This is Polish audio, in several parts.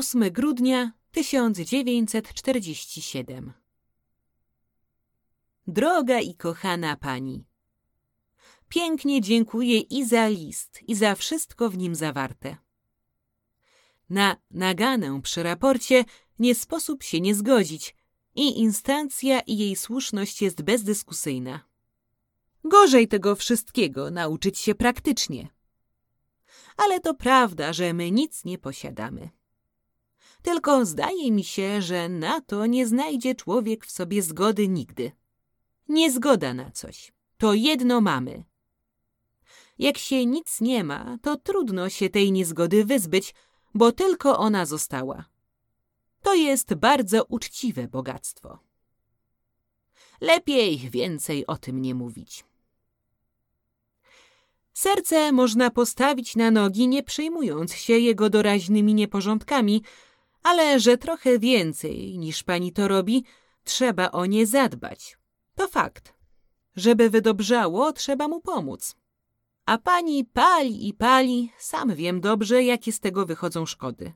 Ósmy grudnia 1947 Droga i kochana pani, pięknie dziękuję i za list, i za wszystko w nim zawarte. Na naganę przy raporcie nie sposób się nie zgodzić i instancja i jej słuszność jest bezdyskusyjna. Gorzej tego wszystkiego nauczyć się praktycznie. Ale to prawda, że my nic nie posiadamy. Tylko zdaje mi się, że na to nie znajdzie człowiek w sobie zgody nigdy. Niezgoda na coś. To jedno mamy. Jak się nic nie ma, to trudno się tej niezgody wyzbyć, bo tylko ona została. To jest bardzo uczciwe bogactwo. Lepiej więcej o tym nie mówić. Serce można postawić na nogi, nie przejmując się jego doraźnymi nieporządkami, ale że trochę więcej niż pani to robi, trzeba o nie zadbać. To fakt. Żeby wydobrzało, trzeba mu pomóc. A pani pali i pali, sam wiem dobrze, jakie z tego wychodzą szkody.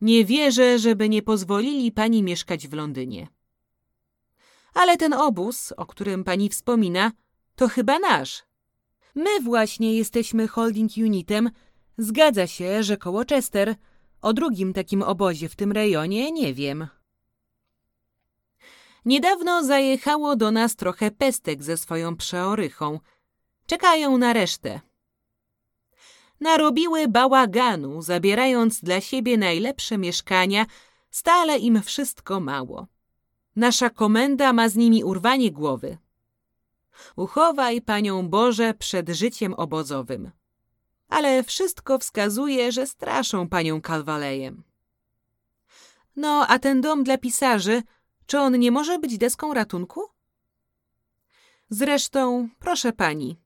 Nie wierzę, żeby nie pozwolili pani mieszkać w Londynie. Ale ten obóz, o którym pani wspomina, to chyba nasz. My właśnie jesteśmy holding unitem. Zgadza się, że koło Chester. O drugim takim obozie w tym rejonie nie wiem. Niedawno zajechało do nas trochę pestek ze swoją przeorychą. Czekają na resztę. Narobiły bałaganu, zabierając dla siebie najlepsze mieszkania, stale im wszystko mało. Nasza komenda ma z nimi urwanie głowy. Uchowaj Panią Boże przed życiem obozowym. Ale wszystko wskazuje, że straszą Panią Kalwalejem. No, a ten dom dla pisarzy, czy on nie może być deską ratunku? Zresztą, proszę pani,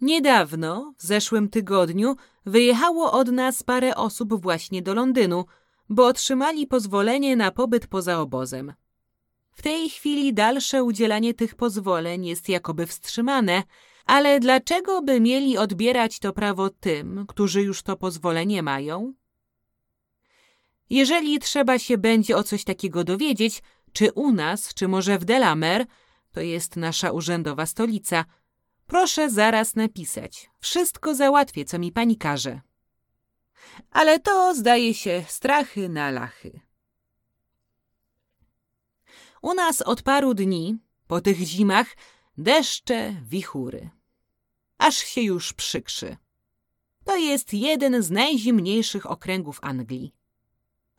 niedawno, w zeszłym tygodniu, wyjechało od nas parę osób właśnie do Londynu, bo otrzymali pozwolenie na pobyt poza obozem. W tej chwili dalsze udzielanie tych pozwoleń jest jakoby wstrzymane, ale dlaczego by mieli odbierać to prawo tym, którzy już to pozwolenie mają? Jeżeli trzeba się będzie o coś takiego dowiedzieć, czy u nas, czy może w Delamer, to jest nasza urzędowa stolica, proszę zaraz napisać. Wszystko załatwię, co mi pani każe. Ale to, zdaje się, strachy na lachy. U nas od paru dni, po tych zimach, deszcze, wichury. Aż się już przykrzy. To jest jeden z najzimniejszych okręgów Anglii.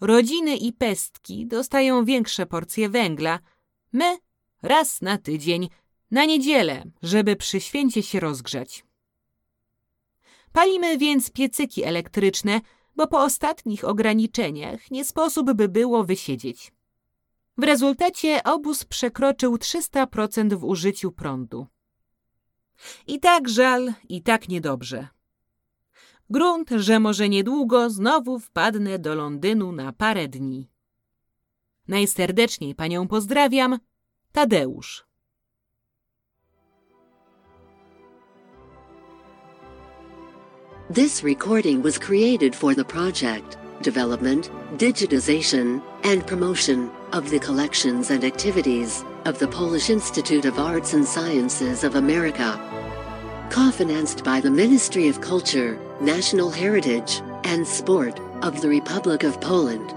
Rodziny i pestki dostają większe porcje węgla. My raz na tydzień, na niedzielę, żeby przy święcie się rozgrzać. Palimy więc piecyki elektryczne, bo po ostatnich ograniczeniach nie sposób by było wysiedzieć. W rezultacie obóz przekroczył 300% w użyciu prądu. I tak żal, i tak niedobrze. Grunt, że może niedługo znowu wpadnę do Londynu na parę dni. Najserdeczniej panią pozdrawiam, Tadeusz. This recording was created for the project, development, digitization, and promotion of the collections and activities of the Polish Institute of Arts and Sciences of America. Co-financed by the Ministry of Culture, National Heritage, and Sport of the Republic of Poland.